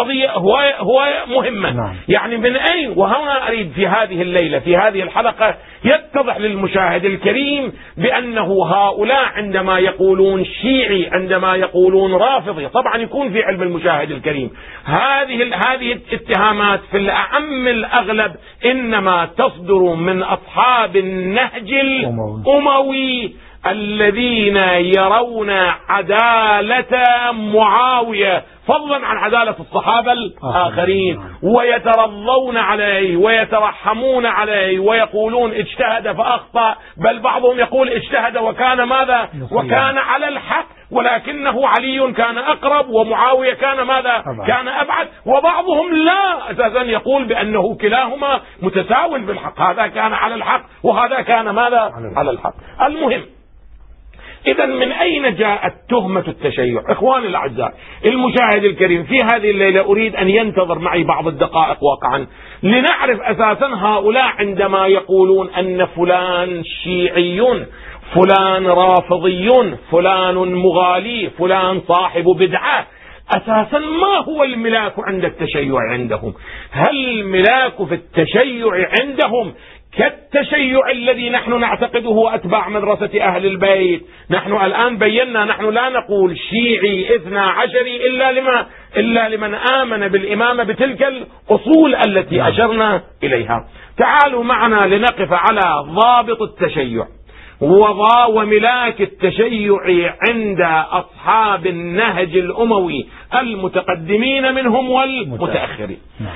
قضية هو هو مهمة. نعم. يعني من أين؟ وهنا أريد في هذه الليلة في هذه الحلقة يتضح للمشاهد الكريم بأنه هؤلاء عندما يقولون شيعي عندما يقولون رافضي طبعا يكون في علم المشاهد الكريم. هذه هذه الاتهامات في الأعم الأغلب إنما تصدر من أصحاب النهج الأموي. الذين يرون عدالة معاوية. فضلا عن عدالة الصحابة الآخرين. ويترضون عليه ويترحمون عليه ويقولون اجتهد فأخطأ. بل بعضهم يقول اجتهد وكان ماذا؟ وكان على الحق. ولكنه علي كان أقرب ومعاوية كان ماذا؟ كان أبعد. وبعضهم لا. أساسا يقول بأنه كلاهما متساو بالحق. هذا كان على الحق وهذا كان ماذا؟ على الحق. المهم إذا من أين جاءت تهمة التشيع؟ إخواني الأعزاء المشاهد الكريم في هذه الليلة أريد أن ينتظر معي بعض الدقائق واقعا لنعرف أساسا هؤلاء عندما يقولون أن فلان شيعي فلان رافضي فلان مغالي فلان صاحب بدعة. أساسا ما هو الملاك عند التشيع عندهم؟ هل الملاك في التشيع عندهم كالتشيع الذي نحن نعتقده أتباع مدرسة أهل البيت نحن الآن بينا نحن لا نقول شيعي اثنا عشري إلا, لما إلا لمن آمن بالإمامة بتلك الأصول التي نعم. أشرنا إليها تعالوا معنا لنقف على ضابط التشيع وضا وملاك التشيع عند أصحاب النهج الأموي المتقدمين منهم والمتأخرين نعم.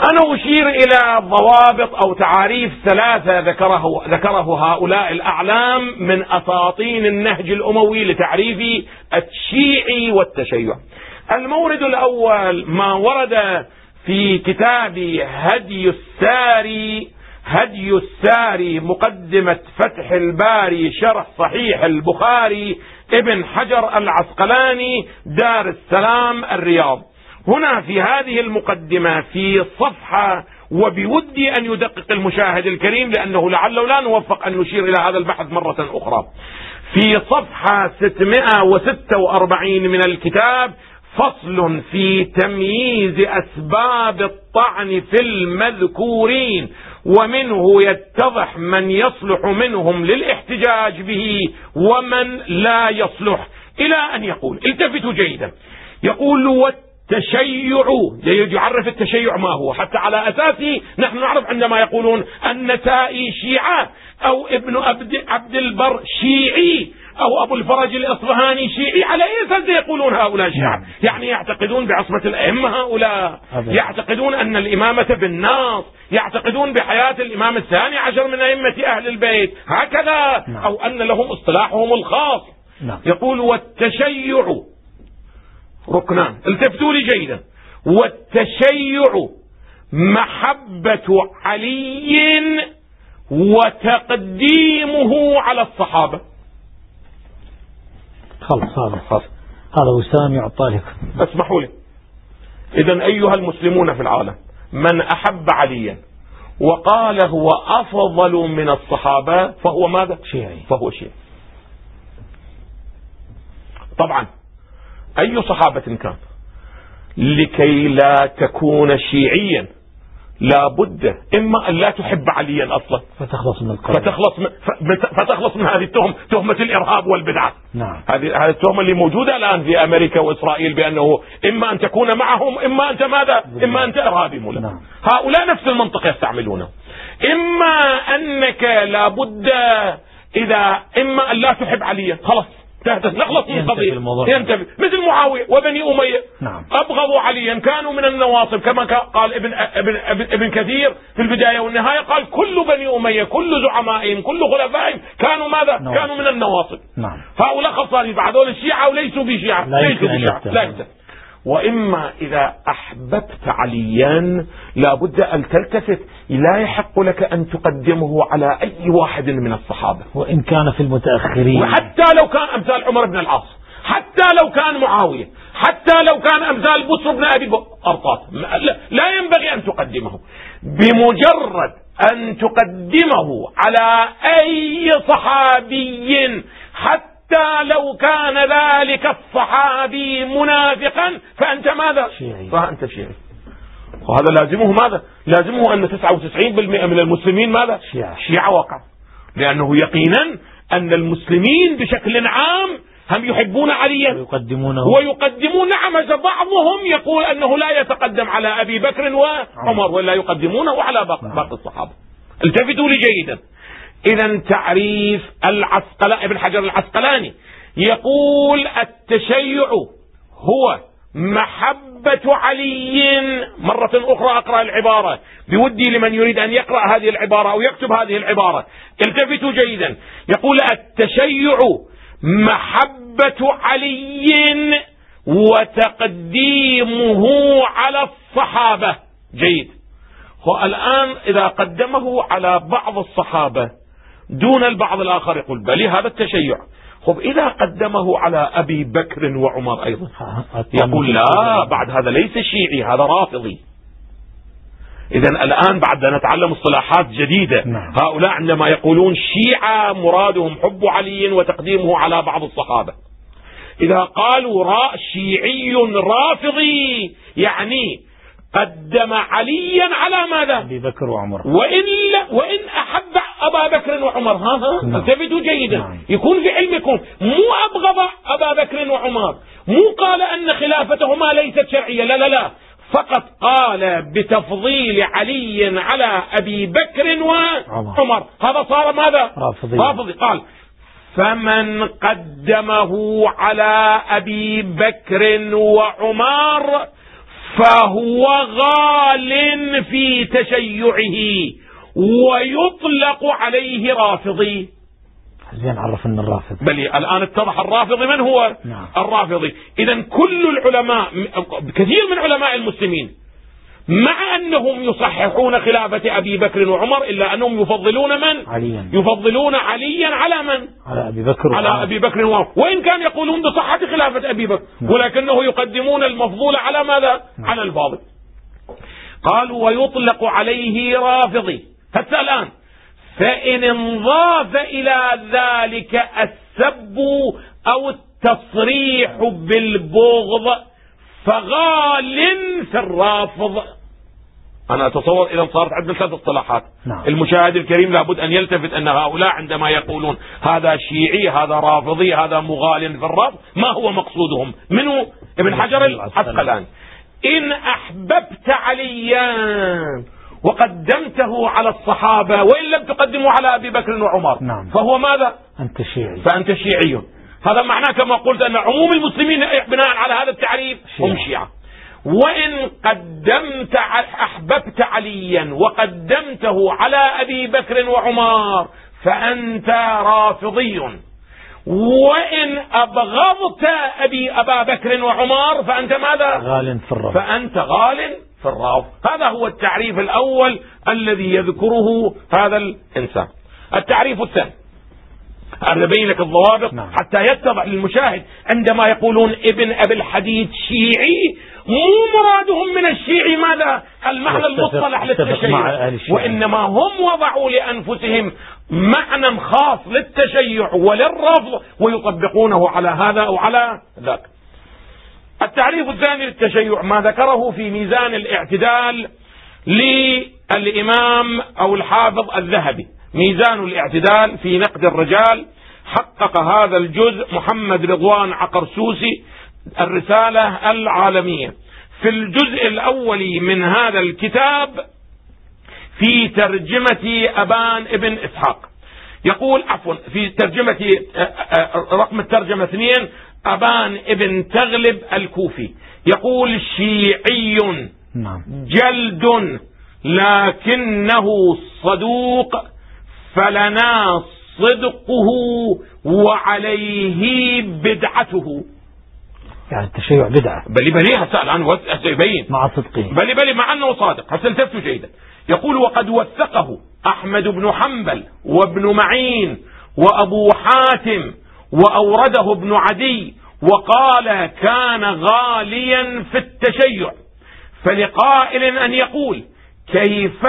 أنا أشير إلى ضوابط أو تعاريف ثلاثة ذكره, ذكره هؤلاء الأعلام من أساطين النهج الأموي لتعريف الشيعي والتشيع. المورد الأول ما ورد في كتاب هدي الساري هدي الساري مقدمة فتح الباري شرح صحيح البخاري ابن حجر العسقلاني دار السلام الرياض. هنا في هذه المقدمة في صفحة وبودي أن يدقق المشاهد الكريم لأنه لعله لا نوفق أن نشير إلى هذا البحث مرة أخرى. في صفحة 646 من الكتاب فصل في تمييز أسباب الطعن في المذكورين ومنه يتضح من يصلح منهم للاحتجاج به ومن لا يصلح. إلى أن يقول التفتوا جيدا. يقول تشيع. يعرف التشيع ما هو. حتى على أساسه نحن نعرف عندما يقولون النسائي شيعة أو ابن عبد البر شيعي أو أبو الفرج الإصفهاني شيعي. على أي أساس يقولون هؤلاء شيعة؟ نعم. يعني يعتقدون بعصمة الأئمة هؤلاء. يعتقدون أن الإمامة بالناص. يعتقدون بحياة الإمام الثاني عشر من أئمة أهل البيت. هكذا. نعم. أو أن لهم اصطلاحهم الخاص. نعم. يقول والتشيع. ركنان التفتوا لي جيدا. والتشيع محبة علي وتقديمه على الصحابة. خلص هذا خلص هذا وسام يعطى لكم اسمحوا لي. إذا أيها المسلمون في العالم من أحب عليا وقال هو أفضل من الصحابة فهو ماذا؟ شيعي. فهو شيعي. طبعا أي صحابة كان؟ لكي لا تكون شيعيا. لا بد إما أن لا تحب عليا أصلا. فتخلص من القرار فتخلص من, فتخلص من هذه التهم تهمة الإرهاب والبدعة. نعم. هذه هذه التهمة اللي موجودة الآن في أمريكا وإسرائيل بأنه إما أن تكون معهم إما أنت ماذا؟ إما أنت إرهابي مولى نعم. هؤلاء نفس المنطق يستعملونه. إما أنك لابد إذا إما أن لا تحب عليا. خلاص. نخلص من القضية. ينتبه مثل معاوية وبني أمية. نعم. أبغضوا عليا. كانوا من النواصب كما قال ابن, ابن, ابن, ابن كثير في البداية والنهاية قال كل بني أمية كل زعمائهم كل خلفائهم كانوا ماذا؟ نواصب. كانوا من النواصب. نعم. هؤلاء خلصانين بعد الشيعة وليسوا بشيعة. ليسوا بشيعة. لا يمكن. وإما إذا أحببت عليا لابد أن تلتفت لا يحق لك أن تقدمه على أي واحد من الصحابة. وإن كان في المتأخرين. وحتى لو كان أمثال عمر بن العاص حتى لو كان معاوية حتى لو كان أمثال بصر بن أبي أرطاط لا ينبغي أن تقدمه. بمجرد أن تقدمه على أي صحابي حتى لو كان ذلك الصحابي منافقا فأنت ماذا؟ شيعي. فأنت شيعي. وهذا لازمه ماذا؟ لازمه أن 99% من المسلمين ماذا؟ شيعة. شيعة وقع لأنه يقينا أن المسلمين بشكل عام هم يحبون عليا ويقدمونه. ويقدمون نعم بعضهم. يقول أنه لا يتقدم على أبي بكر وعمر ولا يقدمونه على باقي باقي الصحابة. التفتوا لي جيدا. إذا تعريف العسقلاني ابن حجر العسقلاني يقول التشيع هو محبة علي مرة أخرى أقرأ العبارة. بودي لمن يريد أن يقرأ هذه العبارة أو يكتب هذه العبارة. التفتوا جيدا. يقول التشيع محبة علي وتقديمه على الصحابة. جيد. والآن إذا قدمه على بعض الصحابة دون البعض الآخر يقول بل هذا التشيع. خب إذا قدمه على أبي بكر وعمر أيضا. يقول لا بعد هذا ليس شيعي هذا رافضي. إذا الآن بعد نتعلم اصطلاحات جديدة نعم. هؤلاء عندما يقولون شيعة مرادهم حب علي وتقديمه على بعض الصحابة. إذا قالوا را شيعي رافضي يعني قدم عليا على ماذا؟ أبي بكر وعمر. وإلا وإن أحب أبا بكر وعمر. ها؟ ها؟ نعم. انتبهوا جيدا. نعم. يكون في علمكم. مو أبغض أبا بكر وعمر. مو قال أن خلافتهما ليست شرعية. لا لا لا. فقط قال بتفضيل علي على أبي بكر وعمر. هذا صار ماذا؟ رافضي. رافضي. قال فمن قدمه على أبي بكر وعمر فهو غال في تشيعه ويطلق عليه رافضي. زين عرفنا الرافض. بل الآن اتضح الرافضي من هو؟ نعم. الرافضي. إذا كل العلماء كثير من علماء المسلمين مع أنهم يصححون خلافة أبي بكر وعمر إلا أنهم يفضلون من؟ عليا. يفضلون عليا على من؟ على أبي بكر على وعمر. أبي بكر وعمر. وإن كان يقولون بصحة خلافة أبي بكر نعم. ولكنه يقدمون المفضول على ماذا؟ نعم. على الفاضل قالوا ويطلق عليه رافضي. حتى الآن. فإن انضاف إلى ذلك السب أو التصريح بالبغض فغال في الرافض. أنا أتصور إذا صارت عندنا ثلاث اصطلاحات نعم. المشاهد الكريم لابد أن يلتفت أن هؤلاء عندما يقولون هذا شيعي هذا رافضي هذا مغال في الرفض ما هو مقصودهم؟ منه ابن حجر العسقلاني إن أحببت عليا وقدمته على الصحابة وإن لم تقدمه على أبي بكر وعمر نعم. فهو ماذا؟ أنت شيعي. فأنت شيعي. هذا معناه كما قلت أن عموم المسلمين بناء على هذا التعريف هم شيعة. وإن قدمت أحببت عليا وقدمته على أبي بكر وعمر فأنت رافضي. وإن أبغضت أبي أبا بكر وعمر فأنت ماذا؟ غال في الرفض. فأنت غال في الرافض هذا هو التعريف الأول الذي يذكره هذا الإنسان. التعريف الثاني. أنا أبين لك الضوابط نعم. حتى يتضح للمشاهد عندما يقولون ابن أبي الحديد شيعي مو مرادهم من الشيعي ماذا المعنى المصطلح للتشيع. وإنما هم وضعوا لأنفسهم معنى خاص للتشيع وللرفض ويطبقونه على هذا أو على ذاك التعريف الثاني للتشيع ما ذكره في ميزان الاعتدال للإمام أو الحافظ الذهبي ميزان الاعتدال في نقد الرجال. حقق هذا الجزء محمد رضوان عقرسوسي الرسالة العالمية. في الجزء الأول من هذا الكتاب في ترجمة أبان ابن إسحاق. يقول عفوا في ترجمة آه، آه، رقم الترجمة اثنين أبان ابن تغلب الكوفي. يقول شيعي نعم. جلد لكنه صدوق فلنا صدقه وعليه بدعته. يعني التشيع بدعة. بلي بلي هسه الآن يبين. مع صدقه بل بل مع أنه صادق. هسه التفتوا جيدا. يقول وقد وثقه أحمد بن حنبل وابن معين وأبو حاتم وأورده ابن عدي وقال كان غاليا في التشيع فلقائل أن يقول كيف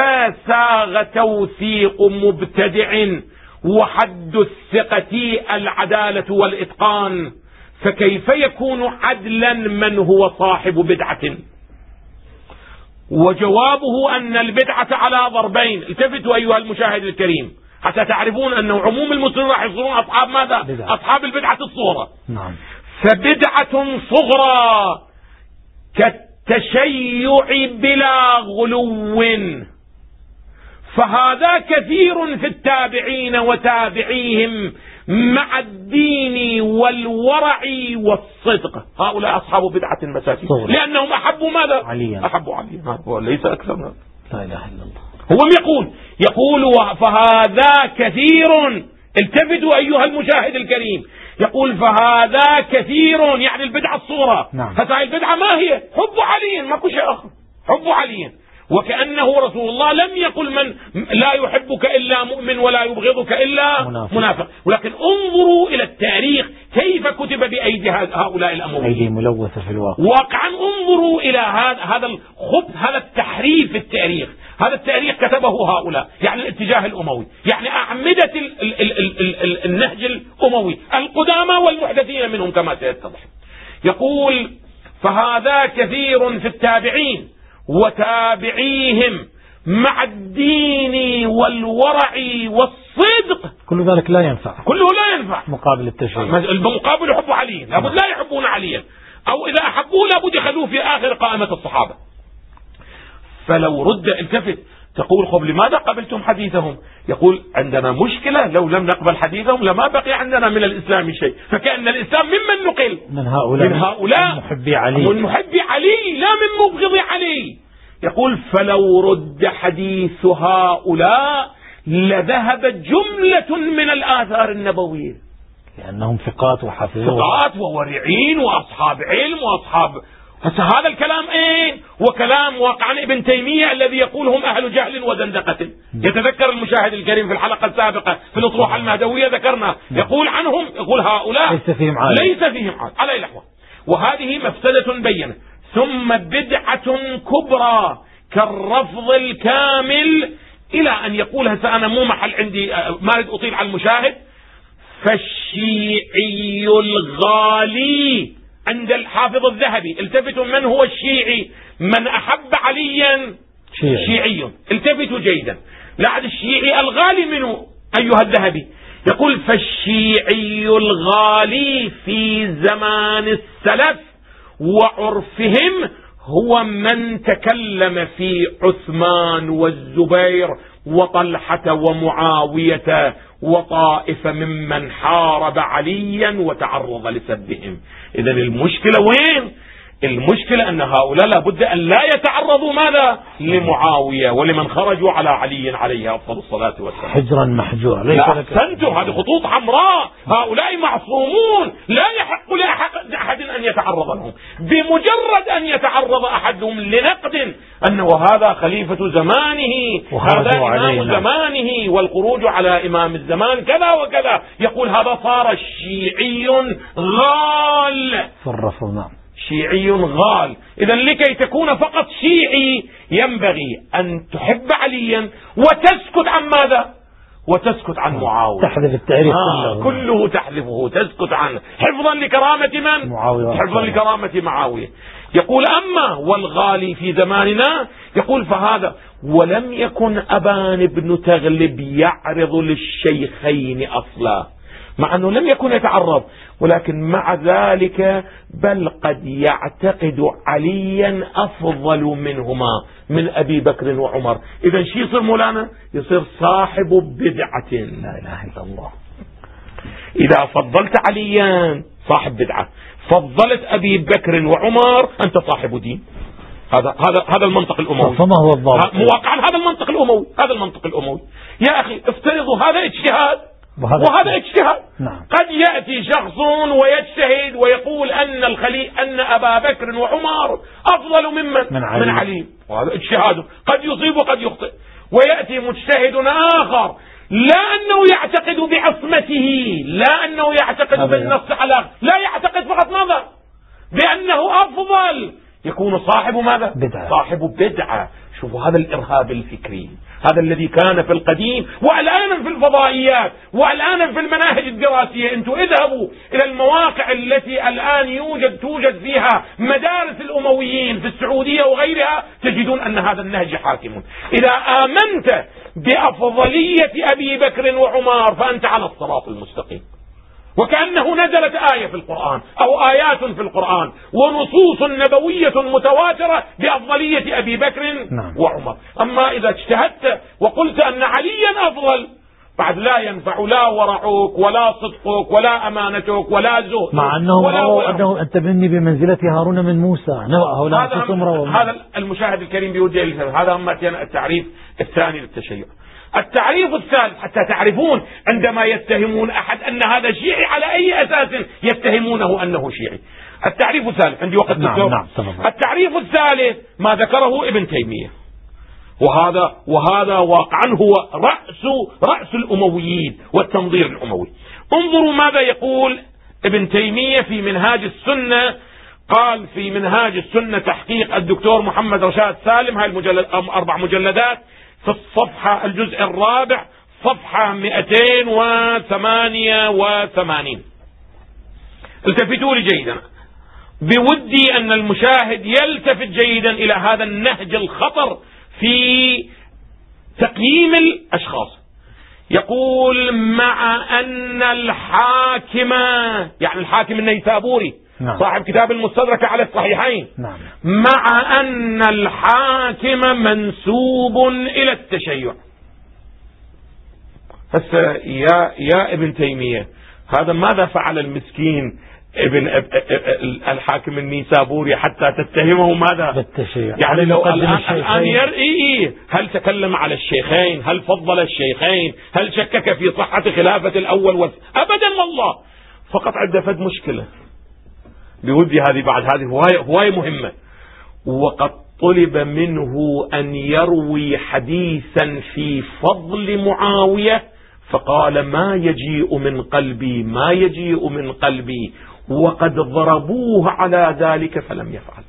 ساغ توثيق مبتدع وحد الثقة العدالة والإتقان؟ فكيف يكون عدلا من هو صاحب بدعة؟ وجوابه أن البدعة على ضربين. التفتوا أيها المشاهد الكريم. حتى تعرفون أنه عموم المسلمين راح يصيرون أصحاب ماذا؟ بدعة. أصحاب البدعة الصغرى. نعم. فبدعة صغرى كالتشيع بلا غلو. فهذا كثير في التابعين وتابعيهم مع الدين والورع والصدق. هؤلاء أصحاب بدعة مساكين لأنهم أحبوا ماذا؟ عليا. أحبوا عليا. وليس أكثر. لا إله إلا الله. هو يقول يقول فهذا كثير. التفتوا أيها المشاهد الكريم. يقول فهذا كثير يعني البدعة الصورة. نعم. فهذه البدعة ما هي؟ حب علي ماكو شيء آخر. حب علي. وكأنه رسول الله لم يقل من لا يحبك إلا مؤمن ولا يبغضك إلا منافق, منافق. ولكن انظروا إلى التاريخ كيف كتب بأيدي هؤلاء الأمويين أيدي ملوثة في الواقع. واقعا انظروا إلى هذا هذا الخبث هذا التحريف في التاريخ. هذا التاريخ كتبه هؤلاء يعني الاتجاه الأموي يعني أعمدة ال ال ال ال ال النهج الأموي القدامى والمحدثين منهم كما سيتضح. يقول فهذا كثير في التابعين وتابعيهم مع الدين والورع والصدق. كل ذلك لا ينفع. كله لا ينفع. مقابل التشريع. المقابل يحب علي لابد لا يحبون عليا. أو إذا أحبوه لابد يخلوه في آخر قائمة الصحابة. فلو رد التفت تقول خب لماذا قبلتم حديثهم؟ يقول عندنا مشكلة لو لم نقبل حديثهم لما بقي عندنا من الإسلام شيء. فكأن الإسلام ممن نقل. من هؤلاء من هؤلاء من محبي علي. من محبي علي لا من مبغض علي. يقول فلو رد حديث هؤلاء لذهبت جملة من الآثار النبوية. لأنهم ثقات وحافظون ثقات وورعين وأصحاب علم وأصحاب هسه هذا الكلام إيه؟ وكلام واقعا ابن تيمية الذي يقول هم أهل جهل وزندقة. يتذكر المشاهد الكريم في الحلقة السابقة في الأطروحة المهدوية ذكرنا. يقول عنهم يقول هؤلاء ليس فيهم عاد ليس فيهم عاد على الاحوال وهذه مفسدة بينة. ثم بدعة كبرى كالرفض الكامل إلى أن يقول هسه أنا مو محل عندي ما أريد أطيل على المشاهد. فالشيعي الغالي عند الحافظ الذهبي. التفتوا من هو الشيعي؟ من أحب عليا شيعي, شيعي. التفتوا جيدا. لعد الشيعي الغالي منه أيها الذهبي. يقول فالشيعي الغالي في زمان السلف وعرفهم هو من تكلم في عثمان والزبير وطلحة ومعاوية وطائفة ممن حارب عليا وتعرض لسبهم. إذا المشكلة وين؟ المشكلة أن هؤلاء لابد أن لا يتعرضوا ماذا؟ لمعاوية ولمن خرجوا على علي عليه أفضل الصلاة والسلام. حجرا محجورا ليس أحسنتم هذه خطوط حمراء. هؤلاء معصومون. لا يحق لأحد أن يتعرض لهم. بمجرد أن يتعرض أحدهم لنقد أنه هذا خليفة زمانه هذا إمام زمانه والخروج على إمام الزمان كذا وكذا. يقول هذا صار شيعي غال. في الرفض نعم شيعي غال. إذا لكي تكون فقط شيعي ينبغي أن تحب عليا وتسكت عن ماذا؟ وتسكت عن معاوية. تحذف التعريف آه كله. كله تحذفه. تسكت عنه. حفظا لكرامة من؟ معاوية. حفظا لكرامة معاوية. يقول أما والغالي في زماننا يقول فهذا ولم يكن أبان بن تغلب يعرض للشيخين أصلا. مع أنه لم يكن يتعرض. ولكن مع ذلك بل قد يعتقد عليا أفضل منهما من أبي بكر وعمر. إذا شي يصير مولانا؟ يصير صاحب بدعة. لا إله إلا الله. إذا فضلت عليا صاحب بدعة. فضلت أبي بكر وعمر أنت صاحب دين. هذا هذا هذا المنطق الأموي. فما هو الضابط؟ واقعا هذا المنطق الأموي. هذا المنطق الأموي. يا أخي افترضوا هذا اجتهاد. وهذا اجتهاد. نعم. قد يأتي شخص ويجتهد ويقول أن الخلي أن أبا بكر وعمر أفضل ممن؟ من علي, من علي. وهذا اجتهاده قد يصيب وقد يخطئ. ويأتي مجتهد آخر. لا أنه يعتقد بعصمته. لا أنه يعتقد بالنص على لا يعتقد فقط ماذا بأنه أفضل. يكون صاحب ماذا؟ بدعة. صاحب بدعة. شوفوا هذا الإرهاب الفكري هذا الذي كان في القديم والآن في الفضائيات والآن في المناهج الدراسية. أنتم اذهبوا إلى المواقع التي الآن يوجد توجد فيها مدارس الأمويين في السعودية وغيرها تجدون أن هذا النهج حاكم. إذا آمنت بأفضلية أبي بكر وعمر فأنت على الصراط المستقيم. وكأنه نزلت آية في القرآن أو آيات في القرآن ونصوص نبوية متواترة بأفضلية أبي بكر نعم. وعمر. أما إذا اجتهدت وقلت أن عليا أفضل بعد لا ينفع لا ورعك ولا صدقك ولا أمانتك ولا زهدك مع أنهم رأوا أنه أنت مني بمنزلة هارون من موسى. هذا, هذا المشاهد الكريم بيوجه هذا هم التعريف الثاني للتشيع. التعريف الثالث حتى تعرفون عندما يتهمون أحد أن هذا شيعي على أي أساس يتهمونه أنه شيعي. التعريف الثالث عندي وقت نعم نعم التعريف الثالث ما ذكره ابن تيمية. وهذا وهذا واقعا هو رأس رأس الأمويين والتنظير الأموي. انظروا ماذا يقول ابن تيمية في منهاج السنة. قال في منهاج السنة تحقيق الدكتور محمد رشاد سالم هاي المجلد أربع مجلدات. في الصفحة الجزء الرابع صفحة 288 التفتوا لي جيدا. بودي أن المشاهد يلتفت جيدا إلى هذا النهج الخطر في تقييم الأشخاص. يقول مع أن الحاكم يعني الحاكم النيسابوري نعم. صاحب كتاب المستدرك على الصحيحين. نعم. مع أن الحاكم منسوب إلى التشيع. هسه يا يا ابن تيمية هذا ماذا فعل المسكين ابن الحاكم النيسابوري حتى تتهمه ماذا؟ بالتشيع. يعني لو الآن, الآن يرئي هل تكلم على الشيخين؟ هل فضل الشيخين؟ هل شكك في صحة خلافة الأول. أبدا والله. فقط عنده فد مشكلة. بودي هذه بعد هذه هواية, مهمة. وقد طلب منه أن يروي حديثا في فضل معاوية فقال ما يجيء من قلبي ما يجيء من قلبي وقد ضربوه على ذلك فلم يفعل.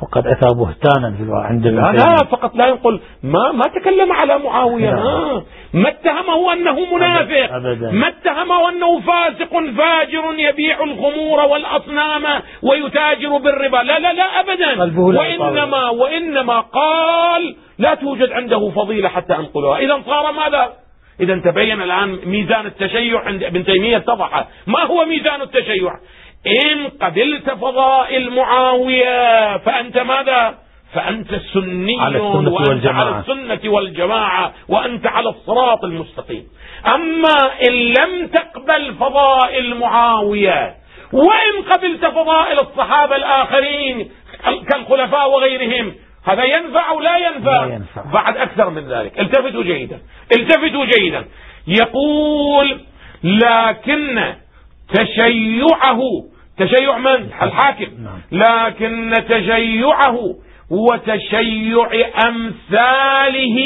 فقد أتى بهتانا في عند لا, لا فقط لا ينقل ما ما تكلم على معاوية ما, ما اتهمه أنه منافق أبدا. ما اتهمه أنه فاسق فاجر يبيع الخمور والأصنام ويتاجر بالربا. لا لا لا أبدا. وإنما وإنما قال لا توجد عنده فضيلة حتى أنقلها. إذا صار ماذا؟ إذا تبين الآن ميزان التشيع عند ابن تيمية اتضح. ما هو ميزان التشيع؟ إن قبلت فضائل معاوية فأنت ماذا؟ فأنت سني على السنة وأنت والجماعة. على السنة والجماعة وأنت على الصراط المستقيم. أما إن لم تقبل فضائل معاوية وإن قبلت فضائل الصحابة الآخرين كالخلفاء وغيرهم هذا ينفع أو لا ينفع, لا ينفع. بعد أكثر من ذلك. التفتوا جيدا. التفتوا جيدا. يقول لكن تشيعه تشيع من؟ الحاكم. نعم. لكن تشيعه وتشيع أمثاله.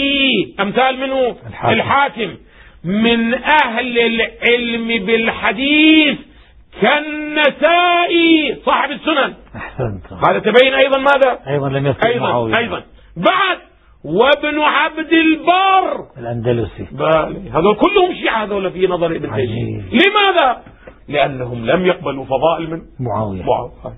أمثال منه؟ الحاكم, الحاكم. من أهل العلم بالحديث كالنسائي صاحب السنن. أحسنت. هذا تبين أيضا ماذا؟ أيضا لم يذكر أيضا, معاوية. أيضا. بعد وابن عبد البر. الأندلسي. هذول كلهم شيعة هذول في نظر ابن تيمية. لماذا؟ لأنهم لم يقبلوا فضائل من معاوية. معاوية.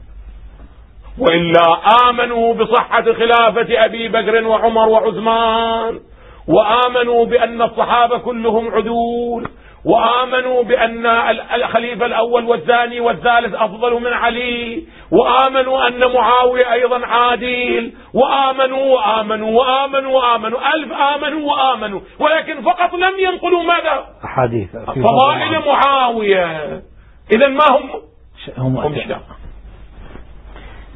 وإلا آمنوا بصحة خلافة أبي بكر وعمر وعثمان وآمنوا بأن الصحابة كلهم عدول وآمنوا بأن الخليفة الأول والثاني والثالث أفضل من علي وآمنوا أن معاوية أيضا عادل وآمنوا وآمنوا وآمنوا وآمنوا ألف آمنوا وآمنوا ولكن فقط لم ينقلوا ماذا؟ أحاديث. فضائل معاوية. إذا ما هم؟ هم, هم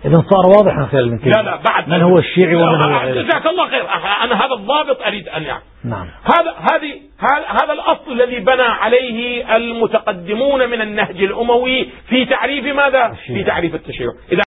إذا صار واضح من خلال لا لا بعد. من هو الشيعي ومن هو جزاك الله خير. أنا هذا الضابط أريد أن يعني نعم. هذا هذه هذا الأصل الذي بنى عليه المتقدمون من النهج الأموي في تعريف ماذا؟ في تعريف التشيع إذا